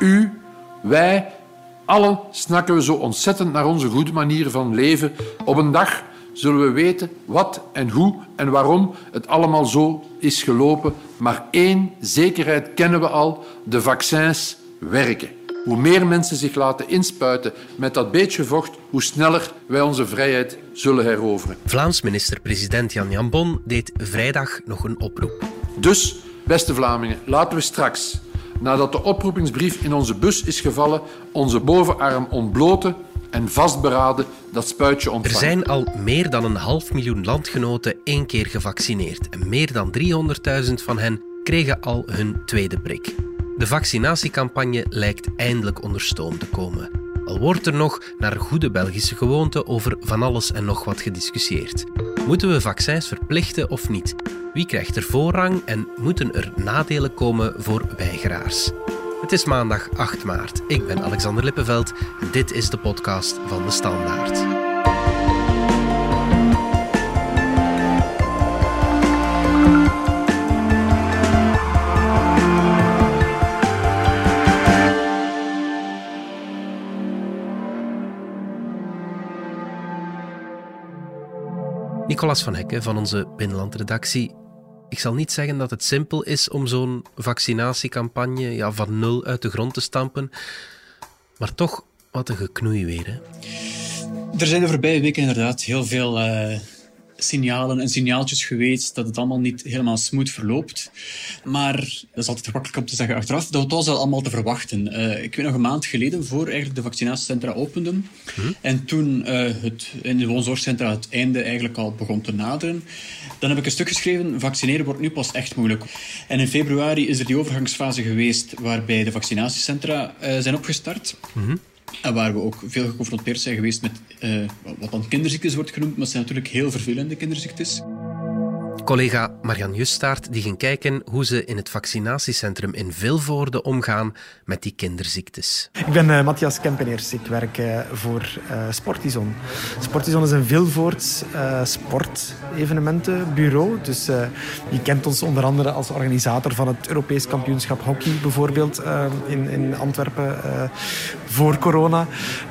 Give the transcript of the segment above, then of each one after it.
U, wij, allen snakken we zo ontzettend naar onze goede manier van leven. Op een dag zullen we weten wat en hoe en waarom het allemaal zo is gelopen. Maar één zekerheid kennen we al: de vaccins werken. Hoe meer mensen zich laten inspuiten met dat beetje vocht, hoe sneller wij onze vrijheid zullen heroveren. Vlaams minister-president Jan Jambon deed vrijdag nog een oproep. Dus, beste Vlamingen, laten we straks, nadat de oproepingsbrief in onze bus is gevallen, onze bovenarm ontbloten en vastberaden dat spuitje ontvangen. Er zijn al meer dan een half miljoen landgenoten één keer gevaccineerd en meer dan 300.000 van hen kregen al hun tweede prik. De vaccinatiecampagne lijkt eindelijk onder stoom te komen. Al wordt er nog naar goede Belgische gewoonte over van alles en nog wat gediscussieerd. Moeten we vaccins verplichten of niet? Wie krijgt er voorrang en moeten er nadelen komen voor weigeraars? Het is maandag 8 maart. Ik ben Alexander Lippenveld en dit is de podcast van de Standaard. Nicolas van Hekken van onze binnenlandredactie. Ik zal niet zeggen dat het simpel is om zo'n vaccinatiecampagne ja, van nul uit de grond te stampen, maar toch wat een geknoei weer. Hè? Er zijn de voorbije weken inderdaad heel veel uh, signalen en signaaltjes geweest dat het allemaal niet helemaal smooth verloopt. Maar dat is altijd gemakkelijk om te zeggen achteraf. Dat was al allemaal te verwachten. Uh, ik weet nog een maand geleden, voor eigenlijk de vaccinatiecentra openden. Hm? En toen uh, het in de woonzorgcentra het einde eigenlijk al begon te naderen. Dan heb ik een stuk geschreven, vaccineren wordt nu pas echt moeilijk. En in februari is er die overgangsfase geweest waarbij de vaccinatiecentra uh, zijn opgestart. Hm? En waar we ook veel geconfronteerd zijn geweest met uh, wat dan kinderziektes wordt genoemd, maar het zijn natuurlijk heel vervelende kinderziektes. Collega Marian Justaert die ging kijken hoe ze in het vaccinatiecentrum in Vilvoorde omgaan met die kinderziektes. Ik ben uh, Matthias Kempeneers. Ik werk uh, voor uh, Sportizon. Sportizon is een Vilvoords sportevenementenbureau. Dus je kent ons onder andere als organisator van het Europees kampioenschap hockey bijvoorbeeld in, in Antwerpen voor corona.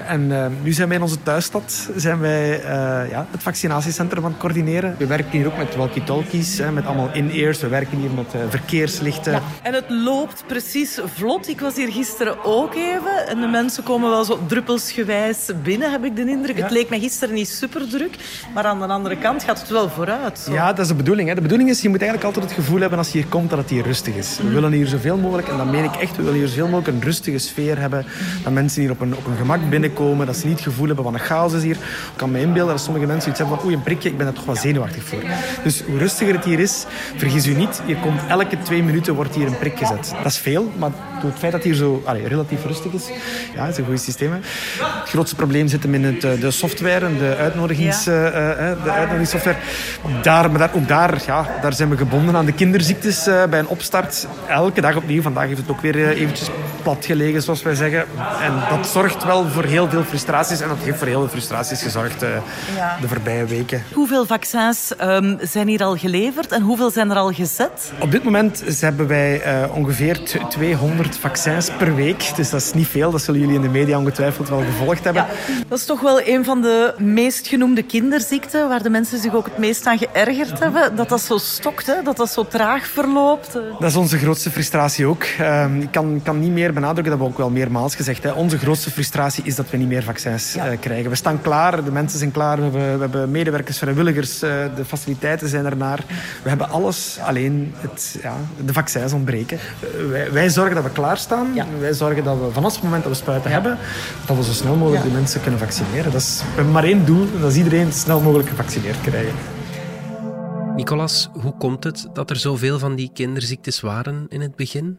En nu zijn wij in onze thuisstad zijn wij, ja, het vaccinatiecentrum aan het coördineren. We werken hier ook met walkie-talkie met allemaal in-ears. We werken hier met uh, verkeerslichten. Ja, en het loopt precies vlot. Ik was hier gisteren ook even. En de mensen komen wel zo druppelsgewijs binnen, heb ik de indruk. Het leek me gisteren niet super druk. Maar aan de andere kant gaat het wel vooruit. Zo. Ja, dat is de bedoeling. Hè. De bedoeling is, je moet eigenlijk altijd het gevoel hebben als je hier komt dat het hier rustig is. We willen hier zoveel mogelijk, en dat meen ik echt, we willen hier zoveel mogelijk een rustige sfeer hebben. Dat mensen hier op een, op een gemak binnenkomen. Dat ze niet het gevoel hebben van een chaos is hier. Ik kan me inbeelden dat sommige mensen iets hebben van oei, een prikje, ik ben er toch wel zenuwachtig voor. Dus hoe rustiger het hier is, vergis u niet, hier komt elke twee minuten wordt hier een prik gezet. Dat is veel, maar door het feit dat hier zo allez, relatief rustig is, ja, het is een goed systeem. Hè. Het grootste probleem zit hem in het, eh, de software en de, uitnodigings, ja. uh, uh, de uitnodigingssoftware. Daar, maar daar, ook daar, ja, daar zijn we gebonden aan de kinderziektes bij een opstart. Elke dag opnieuw. Vandaag heeft het ook weer eventjes plat gelegen, zoals wij zeggen. En dat zorgt wel voor heel veel frustraties. En dat heeft voor heel veel frustraties gezorgd ja. de voorbije weken. Hoeveel vaccins um, zijn hier al geleverd en hoeveel zijn er al gezet? Op dit moment hebben wij ongeveer 200 vaccins per week. Dus dat is niet veel. Dat zullen jullie in de media ongetwijfeld wel gevolgd hebben. Ja, dat is toch wel een van de meest genoemde kinderziekten, waar de mensen zich ook het meest aan geërgerd hebben. Dat dat zo stokt, hè? dat dat zo traag verloopt. Dat is onze grootste frustratie ook. Ehm, ik kan, kan niet meer benadrukken, dat we ook wel meermaals gezegd. Hè. Onze grootste frustratie is dat we niet meer vaccins uh, krijgen. We staan klaar, de mensen zijn klaar, we hebben, we hebben medewerkers, vrijwilligers, uh, de faciliteiten zijn ernaar. We hebben alles, alleen het, ja, de vaccins ontbreken. Uh, wij, wij zorgen dat we klaarstaan. Ja. Wij zorgen dat we vanaf het moment dat we spuiten hebben, dat we zo snel mogelijk de mensen kunnen vaccineren. Dat is, we hebben maar één doel, dat is iedereen snel mogelijk gevaccineerd krijgen. Nicolas, hoe komt het dat er zoveel van die kinderziektes waren in het begin?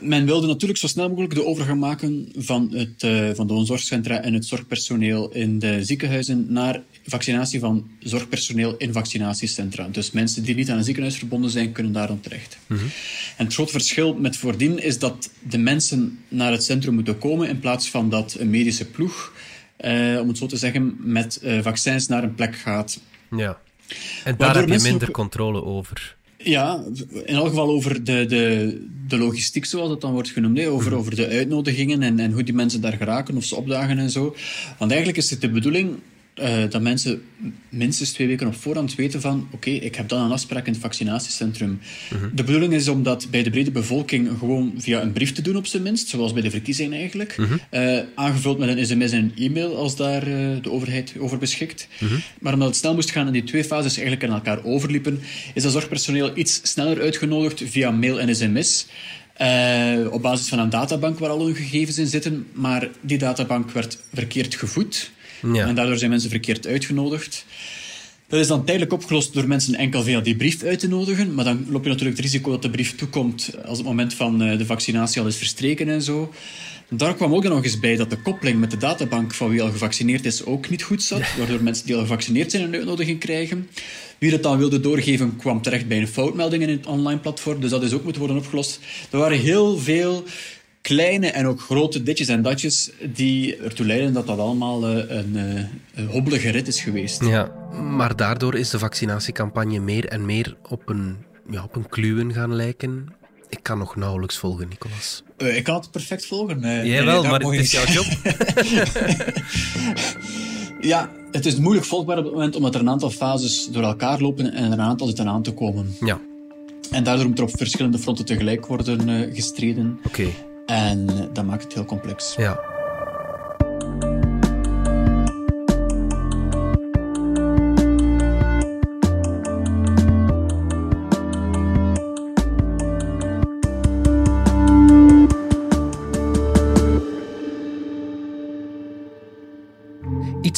Men wilde natuurlijk zo snel mogelijk de overgang maken van, het, uh, van de woonzorgcentra en het zorgpersoneel in de ziekenhuizen naar vaccinatie van zorgpersoneel in vaccinatiecentra. Dus mensen die niet aan een ziekenhuis verbonden zijn, kunnen daar dan terecht. Mm -hmm. En het grote verschil met voordien is dat de mensen naar het centrum moeten komen in plaats van dat een medische ploeg, uh, om het zo te zeggen, met uh, vaccins naar een plek gaat. Ja. En daar heb je minder ook... controle over. Ja, in elk geval over de, de, de logistiek, zoals dat dan wordt genoemd, hè, over, over de uitnodigingen en, en hoe die mensen daar geraken of ze opdagen en zo. Want eigenlijk is het de bedoeling uh, dat mensen minstens twee weken op voorhand weten van oké, ik heb dan een afspraak in het vaccinatiecentrum. De bedoeling is om dat bij de brede bevolking gewoon via een brief te doen op zijn minst, zoals bij de verkiezingen eigenlijk. uh, aangevuld met een sms en een e-mail als daar uh, de overheid over beschikt. Maar omdat het snel moest gaan en die twee fases eigenlijk in elkaar overliepen, is dat zorgpersoneel iets sneller uitgenodigd via mail en sms. Op basis van een databank waar al hun gegevens in zitten. Maar die databank werd verkeerd gevoed. Ja. En daardoor zijn mensen verkeerd uitgenodigd. Dat is dan tijdelijk opgelost door mensen enkel via die brief uit te nodigen. Maar dan loop je natuurlijk het risico dat de brief toekomt als het moment van de vaccinatie al is verstreken en zo. Daar kwam ook nog eens bij dat de koppeling met de databank van wie al gevaccineerd is ook niet goed zat. Waardoor mensen die al gevaccineerd zijn een uitnodiging krijgen. Wie dat dan wilde doorgeven, kwam terecht bij een foutmelding in het online platform. Dus dat is ook moeten worden opgelost. Er waren heel veel kleine en ook grote ditjes en datjes die ertoe leiden dat dat allemaal een, een hobbelige rit is geweest. Ja, maar daardoor is de vaccinatiecampagne meer en meer op een, ja, op een kluwen gaan lijken. Ik kan nog nauwelijks volgen, Nicolas. Uh, ik kan het perfect volgen. Uh, Jij wel, maar het is jouw job. ja, het is moeilijk volgbaar op het moment omdat er een aantal fases door elkaar lopen en er een aantal zitten aan te komen. Ja. En daardoor moet er op verschillende fronten tegelijk worden uh, gestreden. Oké. Okay. En dat maakt het heel complex.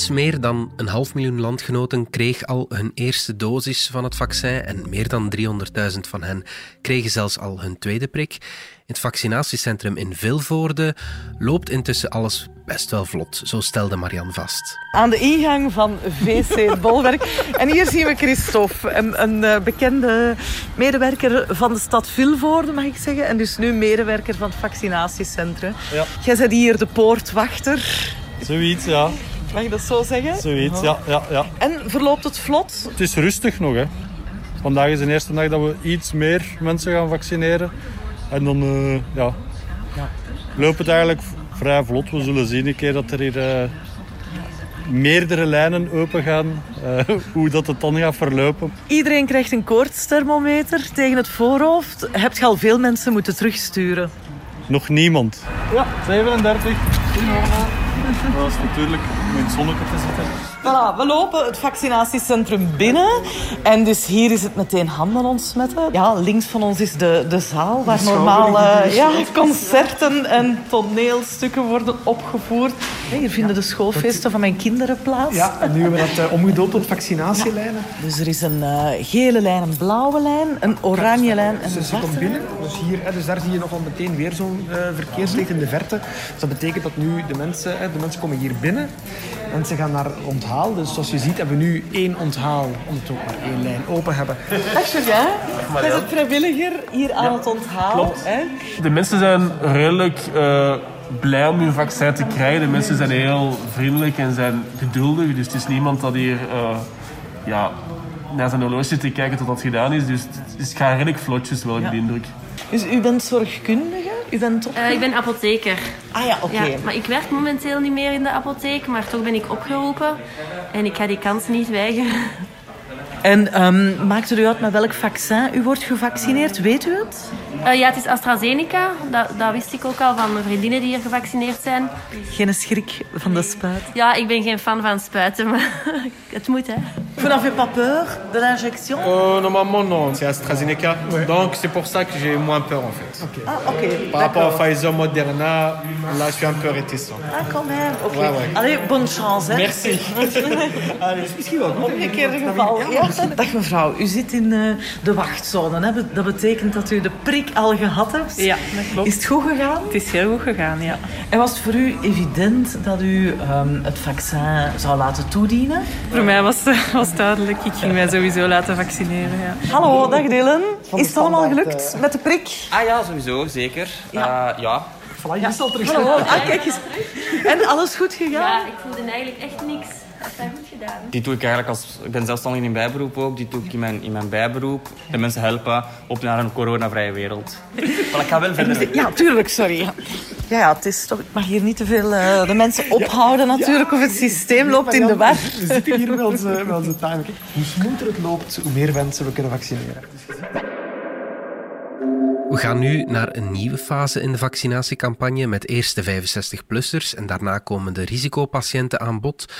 Iets meer dan een half miljoen landgenoten kreeg al hun eerste dosis van het vaccin en meer dan 300.000 van hen kregen zelfs al hun tweede prik. In het vaccinatiecentrum in Vilvoorde loopt intussen alles best wel vlot, zo stelde Marian vast. Aan de ingang van VC Bolwerk. En hier zien we Christophe, een, een bekende medewerker van de stad Vilvoorde, mag ik zeggen. En dus nu medewerker van het vaccinatiecentrum. Ja. Jij bent hier de poortwachter. Zoiets, ja. Mag je dat zo zeggen? Zoiets, ja, ja, ja. En verloopt het vlot? Het is rustig nog, hè. Vandaag is de eerste dag dat we iets meer mensen gaan vaccineren. En dan uh, ja, ja. loopt het eigenlijk vrij vlot. We zullen zien een keer dat er hier uh, meerdere lijnen open gaan. Uh, hoe dat het dan gaat verlopen. Iedereen krijgt een koortsthermometer tegen het voorhoofd. Heb je al veel mensen moeten terugsturen? Nog niemand. Ja, 37. Dat is natuurlijk om in het zitten. Voilà, we lopen het vaccinatiecentrum binnen. En dus hier is het meteen handen ontsmetten. Ja, links van ons is de, de zaal waar normaal uh, ja, concerten en toneelstukken worden opgevoerd. Hey, hier vinden de schoolfeesten van mijn kinderen plaats. Ja, en nu hebben we dat uh, omgedoopt tot vaccinatielijnen. Ja. Dus er is een uh, gele lijn, een blauwe lijn, een oranje lijn en een zwarte lijn. binnen. Dus, hier, dus daar zie je nog al meteen weer zo'n verkeerslicht in de verte. Dus dat betekent dat nu de mensen, de mensen komen hier binnen. Mensen gaan naar onthaal. Dus zoals je ziet hebben we nu één onthaal, omdat we ook maar één lijn open hebben. Dag Julien, jij bent vrijwilliger hier aan ja, het onthaal. Klopt. Hè? De mensen zijn redelijk uh, blij om hun vaccin te krijgen. De mensen zijn heel vriendelijk en zijn geduldig. Dus het is niemand dat hier uh, ja, naar zijn horloge zit te kijken tot dat gedaan is. Dus het gaat redelijk vlotjes, wel, ik ja. de indruk. Dus u bent zorgkundige? U bent toch... Uh, ik ben apotheker. Ah ja, oké. Okay. Ja, maar ik werk momenteel niet meer in de apotheek, maar toch ben ik opgeroepen. En ik ga die kans niet weigeren. En um, maakt u uit met welk vaccin u wordt gevaccineerd? Weet u het? Uh, ja, het is AstraZeneca. Dat, dat wist ik ook al van mijn vriendinnen die hier gevaccineerd zijn. Geen schrik van de spuit? Ja, ik ben geen fan van spuiten, maar het moet, hè. Vous n'avez pas peur de l'injection euh, Normalement, non. C'est AstraZeneca. Ouais. Donc, c'est pour ça que j'ai moins peur, en fait. Okay. Ah, ok. Par rapport à Pfizer, Moderna, là, je suis un peu réticent. Ah, quand même. Ok. Ouais, ouais. Allez, bonne chance, hè. Merci. Allez, misschien wel goed. Omgekeerde geval. Ja. Dag mevrouw, u zit in uh, de wachtzone. Hè? Dat betekent dat u de prik al gehad hebt. Ja, dat klopt. Is het goed gegaan? Het is heel goed gegaan, ja. En was het voor u evident dat u um, het vaccin zou laten toedienen? Voor mij was, was duidelijk. Ik ging mij sowieso laten vaccineren, ja. Hallo, dag Dylan. Is het allemaal gelukt met de prik? Ah ja, sowieso, zeker. Ja. Uh, ja. Voilà, je zal terug Hallo. Ah, kijk eens. En alles goed gegaan? Ja, ik voelde eigenlijk echt niks. Dat is goed gedaan. gedaan? Die doe ik eigenlijk als... Ik ben zelfstandig in bijberoep ook. Die doe ik in mijn, in mijn bijberoep. De mensen helpen op naar een coronavrije wereld. Maar ik ga wel verder. Ja, tuurlijk, sorry. Ja, het is toch, ik mag hier niet te veel uh, de mensen ophouden natuurlijk, of het systeem loopt in de war. We zitten hier met onze, onze time. Hoe smoother het loopt, hoe meer mensen we kunnen vaccineren. We gaan nu naar een nieuwe fase in de vaccinatiecampagne met eerst de 65-plussers en daarna komen de risicopatiënten aan bod.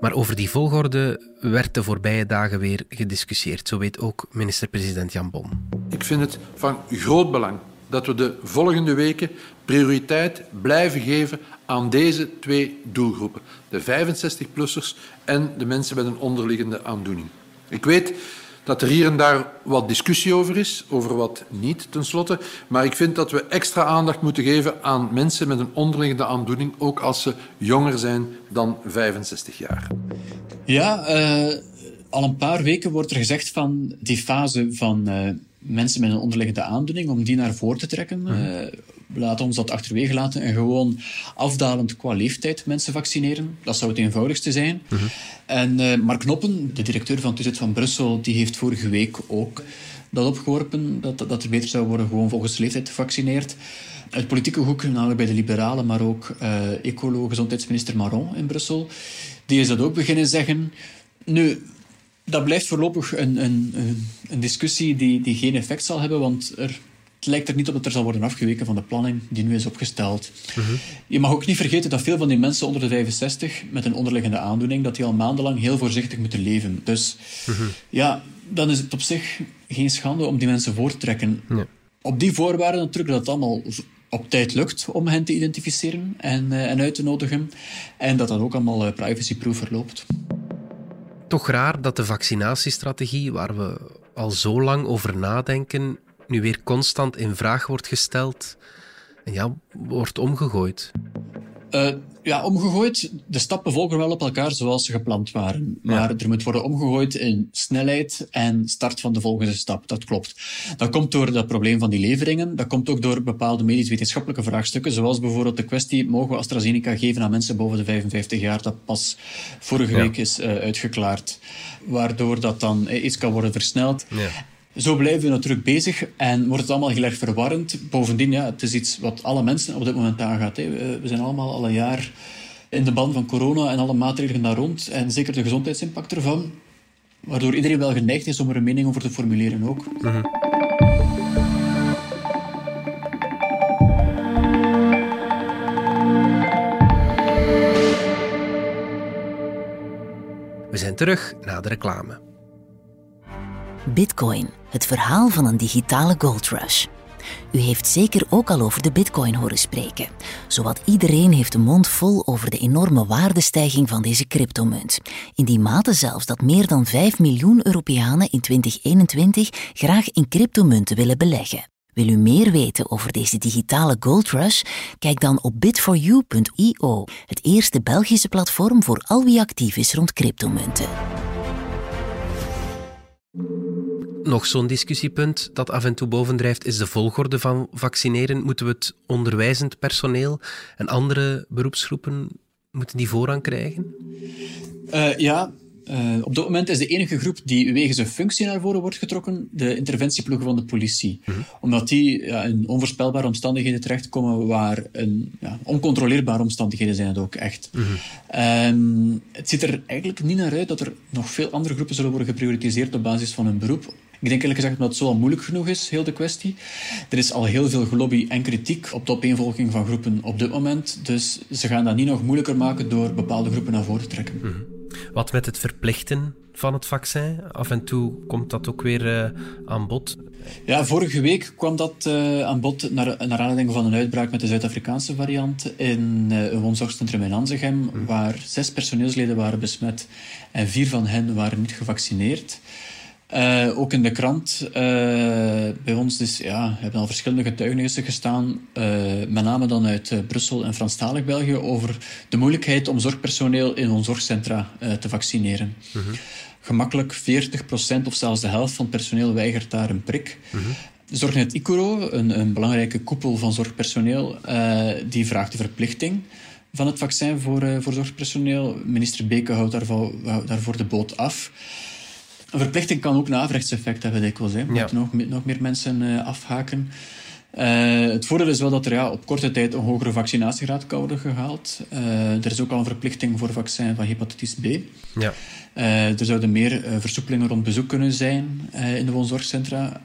Maar over die volgorde werd de voorbije dagen weer gediscussieerd. Zo weet ook minister-president Jan Bon. Ik vind het van groot belang dat we de volgende weken prioriteit blijven geven aan deze twee doelgroepen. De 65-plussers en de mensen met een onderliggende aandoening. Ik weet dat er hier en daar wat discussie over is, over wat niet tenslotte. Maar ik vind dat we extra aandacht moeten geven aan mensen met een onderliggende aandoening, ook als ze jonger zijn dan 65 jaar. Ja, uh, al een paar weken wordt er gezegd van die fase van uh, mensen met een onderliggende aandoening, om die naar voren te trekken. Uh, we laten ons dat achterwege laten en gewoon afdalend qua leeftijd mensen vaccineren. Dat zou het eenvoudigste zijn. Mhm. En uh, Mark Knoppen, de directeur van het van Brussel, die heeft vorige week ook dat opgeworpen, dat, dat er beter zou worden gewoon volgens leeftijd gevaccineerd. Uit politieke hoek, namelijk bij de liberalen, maar ook uh, ecolo, gezondheidsminister Maron in Brussel, die is dat ook beginnen zeggen. Nu, dat blijft voorlopig een, een, een discussie die, die geen effect zal hebben, want er het lijkt er niet op dat er zal worden afgeweken van de planning die nu is opgesteld. Mhm. Je mag ook niet vergeten dat veel van die mensen onder de 65 met een onderliggende aandoening, dat die al maandenlang heel voorzichtig moeten leven. Dus Mhm. ja, dan is het op zich geen schande om die mensen voor te trekken. Op die voorwaarden natuurlijk dat het allemaal op tijd lukt om hen te identificeren en, uh, en uit te nodigen. En dat dat ook allemaal uh, privacyproof verloopt. Toch raar dat de vaccinatiestrategie, waar we al zo lang over nadenken, nu weer constant in vraag wordt gesteld en ja, wordt omgegooid. Uh, ja, omgegooid. De stappen volgen wel op elkaar zoals ze gepland waren. Maar ja. er moet worden omgegooid in snelheid en start van de volgende stap. Dat klopt. Dat komt door dat probleem van die leveringen. Dat komt ook door bepaalde medisch-wetenschappelijke vraagstukken. Zoals bijvoorbeeld de kwestie, mogen we AstraZeneca geven aan mensen boven de 55 jaar? Dat pas vorige ja. week is uh, uitgeklaard. Waardoor dat dan uh, iets kan worden versneld. Ja. Zo blijven we natuurlijk bezig en wordt het allemaal heel erg verwarrend. Bovendien, ja, het is iets wat alle mensen op dit moment aangaat. Hè. We zijn allemaal al een jaar in de ban van corona en alle maatregelen daar rond. En zeker de gezondheidsimpact ervan. Waardoor iedereen wel geneigd is om er een mening over te formuleren ook. We zijn terug na de reclame. Bitcoin, het verhaal van een digitale gold rush. U heeft zeker ook al over de bitcoin horen spreken. Zowat iedereen heeft de mond vol over de enorme waardestijging van deze cryptomunt. In die mate zelfs dat meer dan 5 miljoen Europeanen in 2021 graag in cryptomunten willen beleggen. Wil u meer weten over deze digitale gold rush? Kijk dan op bitforyou.io, het eerste Belgische platform voor al wie actief is rond cryptomunten. Nog zo'n discussiepunt dat af en toe bovendrijft is de volgorde van vaccineren. Moeten we het onderwijzend personeel en andere beroepsgroepen moeten die voorrang krijgen? Uh, ja, uh, op dit moment is de enige groep die wegens een functie naar voren wordt getrokken de interventieploegen van de politie. Mhm. Omdat die ja, in onvoorspelbare omstandigheden terechtkomen waar een, ja, oncontroleerbare omstandigheden zijn het ook echt. Um, het ziet er eigenlijk niet naar uit dat er nog veel andere groepen zullen worden geprioritiseerd op basis van hun beroep. Ik denk eerlijk gezegd dat het zo al moeilijk genoeg is, heel de kwestie. Er is al heel veel gelobby en kritiek op de opeenvolging van groepen op dit moment. Dus ze gaan dat niet nog moeilijker maken door bepaalde groepen naar voren te trekken. -hmm. Wat met het verplichten van het vaccin? Af en toe komt dat ook weer uh, aan bod. Ja, vorige week kwam dat uh, aan bod naar, naar aanleiding van een uitbraak met de Zuid-Afrikaanse variant in uh, een woonzorgcentrum in Anzegem, mm. waar zes personeelsleden waren besmet en vier van hen waren niet gevaccineerd. Uh, ook in de krant, uh, bij ons dus, ja, hebben al verschillende getuigenissen gestaan, uh, met name dan uit Brussel en Franstalig België, over de moeilijkheid om zorgpersoneel in ons zorgcentra te vaccineren. -hmm. Gemakkelijk 40% of zelfs de helft van het personeel weigert daar een prik. Mm -hmm. Zorgnet Icoro, een, een belangrijke koepel van zorgpersoneel, die vraagt de verplichting. van het vaccin voor, voor zorgpersoneel. Minister Beke houdt daarvoor, daarvoor de boot af. Een verplichting kan ook een averechtseffect hebben, dikwijls. Hè. Ja. Nog, nog meer mensen uh, afhaken. Uh, het voordeel is wel dat er ja, op korte tijd een hogere vaccinatiegraad kan worden gehaald. Uh, er is ook al een verplichting voor vaccin van hepatitis B. Ja. Uh, er zouden meer versoepelingen rond bezoek kunnen zijn in de woonzorgcentra.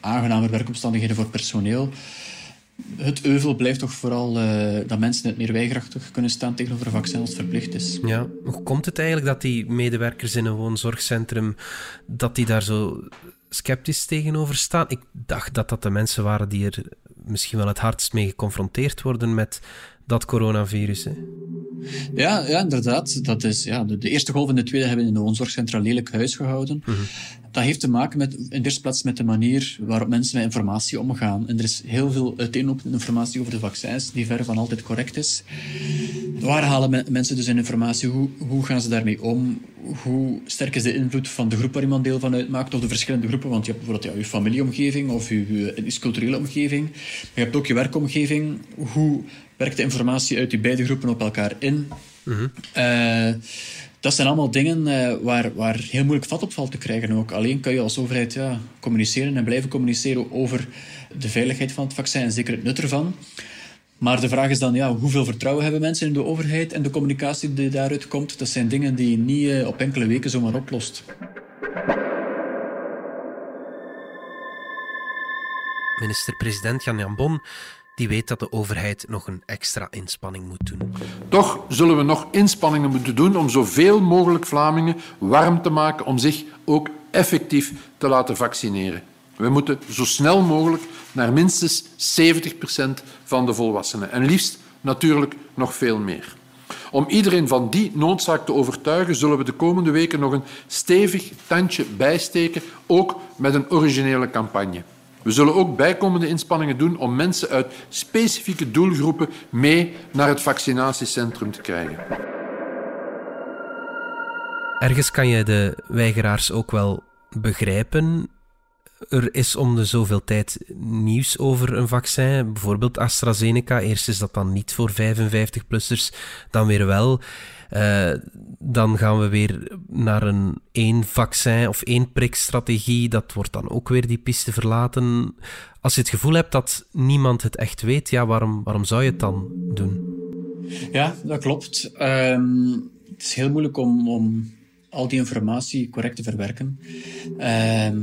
aangenamer werkomstandigheden voor personeel. Het euvel blijft toch vooral dat mensen het meer weigerachtig kunnen staan tegenover een vaccin als het verplicht is. Ja, hoe komt het eigenlijk dat die medewerkers in een woonzorgcentrum dat die daar zo sceptisch tegenover staan. Ik dacht dat dat de mensen waren die er misschien wel het hardst mee geconfronteerd worden met dat coronavirus. Hè? Ja, ja, inderdaad. Dat is, ja, de, de, eerste golf en de tweede hebben in de woonzorgcentra lelijk huis gehouden. Mhm. Dat heeft te maken met, in de eerste plaats met de manier waarop mensen met informatie omgaan. En er is heel veel uiteenlopende informatie over de vaccins, die ver van altijd correct is. Waar halen mensen dus in informatie? Hoe, hoe gaan ze daarmee om? Hoe sterk is de invloed van de groep waar iemand deel van uitmaakt, of de verschillende groepen? Want je hebt bijvoorbeeld ja, je familieomgeving of je, je culturele omgeving. Maar je hebt ook je werkomgeving. Hoe werkt de informatie uit die beide groepen op elkaar in? Eh, dat zijn allemaal dingen uh, waar, waar heel moeilijk vat op valt te krijgen ook. Alleen kan je als overheid ja, communiceren en blijven communiceren over de veiligheid van het vaccin en zeker het nut ervan. Maar de vraag is dan, ja, hoeveel vertrouwen hebben mensen in de overheid en de communicatie die daaruit komt? Dat zijn dingen die je niet uh, op enkele weken zomaar oplost. Minister-president Jan Jambon die weet dat de overheid nog een extra inspanning moet doen. Toch zullen we nog inspanningen moeten doen om zoveel mogelijk Vlamingen warm te maken om zich ook effectief te laten vaccineren. We moeten zo snel mogelijk naar minstens 70 procent van de volwassenen en liefst natuurlijk nog veel meer. Om iedereen van die noodzaak te overtuigen, zullen we de komende weken nog een stevig tandje bijsteken, ook met een originele campagne. We zullen ook bijkomende inspanningen doen om mensen uit specifieke doelgroepen mee naar het vaccinatiecentrum te krijgen. Ergens kan je de weigeraars ook wel begrijpen. Er is om de zoveel tijd nieuws over een vaccin, bijvoorbeeld AstraZeneca. Eerst is dat dan niet voor 55-plussers, dan weer wel. Uh, dan gaan we weer naar een één vaccin of één prikstrategie. Dat wordt dan ook weer die piste verlaten. Als je het gevoel hebt dat niemand het echt weet, ja, waarom, waarom zou je het dan doen? Ja, dat klopt. Um, het is heel moeilijk om, om al die informatie correct te verwerken. Ehm,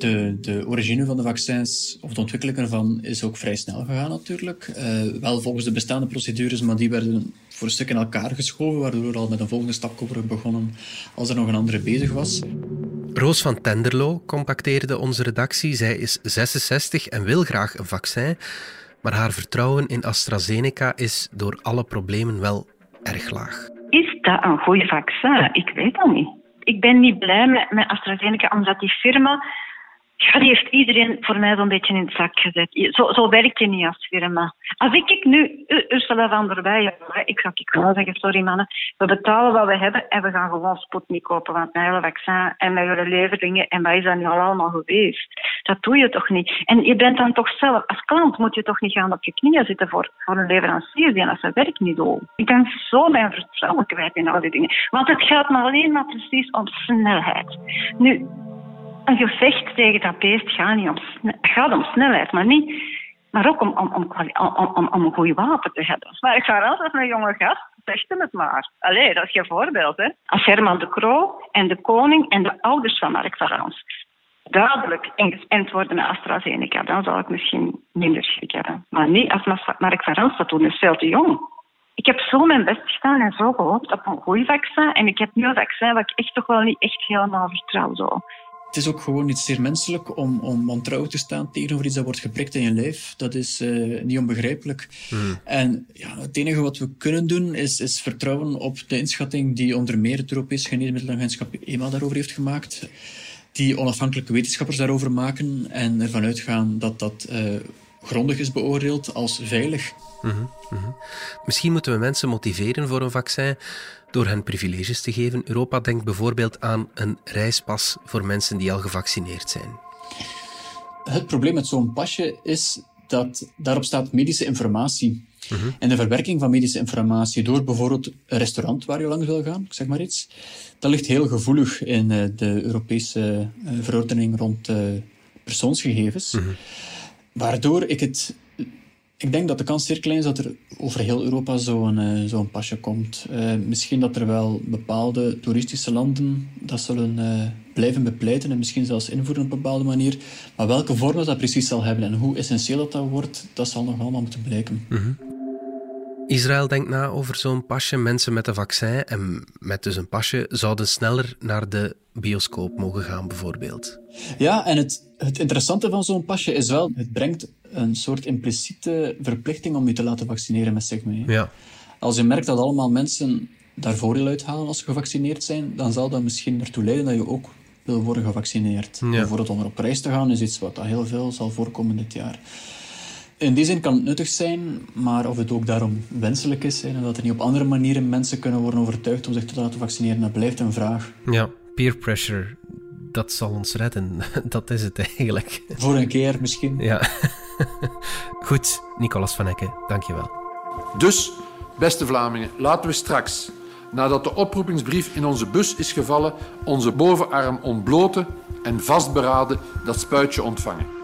de, de origine van de vaccins, of de ontwikkeling ervan, is ook vrij snel gegaan natuurlijk. Uh, wel volgens de bestaande procedures, maar die werden voor een stuk in elkaar geschoven, waardoor we al met een volgende stap worden begonnen als er nog een andere bezig was. Roos van Tenderlo contacteerde onze redactie. Zij is 66 en wil graag een vaccin, maar haar vertrouwen in AstraZeneca is door alle problemen wel erg laag dat een goed vaccin? Ik weet dat niet. Ik ben niet blij met, met AstraZeneca, omdat die firma ja, die heeft iedereen voor mij zo'n beetje in het zak gezet. Zo, zo werkt je niet als firma. Als ik, ik nu Ursula van der Weijen, ik zou ik wel zeggen, sorry mannen, we betalen wat we hebben en we gaan gewoon Sputnik kopen, want mijn hele vaccin en mijn hele leveringen, en wat is dat nu al allemaal geweest? Dat doe je toch niet? En je bent dan toch zelf, als klant moet je toch niet gaan op je knieën zitten voor, voor een leverancier die als zijn werk niet doet. Ik ben zo mijn vertrouwen kwijt in al die dingen. Want het gaat maar alleen maar precies om snelheid. Nu, een gevecht tegen dat beest gaat, niet om, gaat om snelheid, maar, niet, maar ook om, om, om, om, om een goed wapen te hebben. Maar ik ga altijd een jonge gast, zeg hem het maar. Allee, dat is je voorbeeld. Hè. Als Herman de Croo en de koning en de ouders van Mark Varans duidelijk ingesend worden met AstraZeneca, dan zou ik misschien minder schrik hebben. Maar niet als Mark Varans dat doet, is veel te jong. Ik heb zo mijn best gedaan en zo gehoopt op een goed vaccin. En ik heb nu een vaccin wat ik echt toch wel niet echt helemaal vertrouw. Zo. Het is ook gewoon iets zeer menselijk om, om ontrouw te staan tegenover iets dat wordt geprikt in je lijf. Dat is uh, niet onbegrijpelijk. Hmm. En ja, het enige wat we kunnen doen is, is vertrouwen op de inschatting die onder meer het Europees Geneesmiddelenagentschap EMA daarover heeft gemaakt. Die onafhankelijke wetenschappers daarover maken en ervan uitgaan dat dat uh, grondig is beoordeeld als veilig. Mm -hmm. Misschien moeten we mensen motiveren voor een vaccin door hen privileges te geven. Europa denkt bijvoorbeeld aan een reispas voor mensen die al gevaccineerd zijn. Het probleem met zo'n pasje is dat daarop staat medische informatie. En de verwerking van medische informatie door bijvoorbeeld een restaurant waar je langs wil gaan, ik zeg maar iets, dat ligt heel gevoelig in eh, de Europese eh, verordening rond uh, persoonsgegevens. Waardoor ik het ik denk dat de kans zeer klein is dat er over heel Europa zo'n uh, pasje komt. Uh, misschien dat er wel bepaalde toeristische landen dat zullen uh, blijven bepleiten en misschien zelfs invoeren op een bepaalde manier. Maar welke vorm dat, precies zal hebben en hoe essentieel dat, dat wordt, dat zal nog allemaal moeten blijken. -hmm. Israël denkt na over zo'n pasje. Mensen met een vaccin en met dus een pasje zouden sneller naar de bioscoop mogen gaan, bijvoorbeeld. Ja, en het, het interessante van zo'n pasje is wel, het brengt een soort impliciete verplichting om je te laten vaccineren met zich mee. Ja. Als je merkt dat allemaal mensen daar voordeel uithalen als ze gevaccineerd zijn, dan zal dat misschien ertoe leiden dat je ook wil worden gevaccineerd. Ja. Bijvoorbeeld om er op reis te gaan is iets wat heel veel zal voorkomen dit jaar. In die zin kan het nuttig zijn, maar of het ook daarom wenselijk is en dat er niet op andere manieren mensen kunnen worden overtuigd om zich te laten vaccineren, dat blijft een vraag. Ja, peer pressure, dat zal ons redden. Dat is het eigenlijk. Voor een keer misschien. Ja. Goed, Nicolas van Hekken, dankjewel. Dus, beste Vlamingen, laten we straks, nadat de oproepingsbrief in onze bus is gevallen, onze bovenarm ontbloten en vastberaden dat spuitje ontvangen.